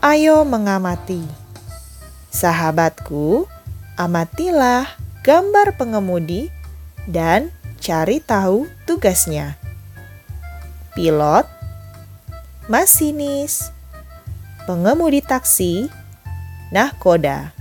Ayo mengamati. Sahabatku, amatilah gambar pengemudi dan cari tahu tugasnya. Pilot, masinis, pengemudi taksi, nahkoda.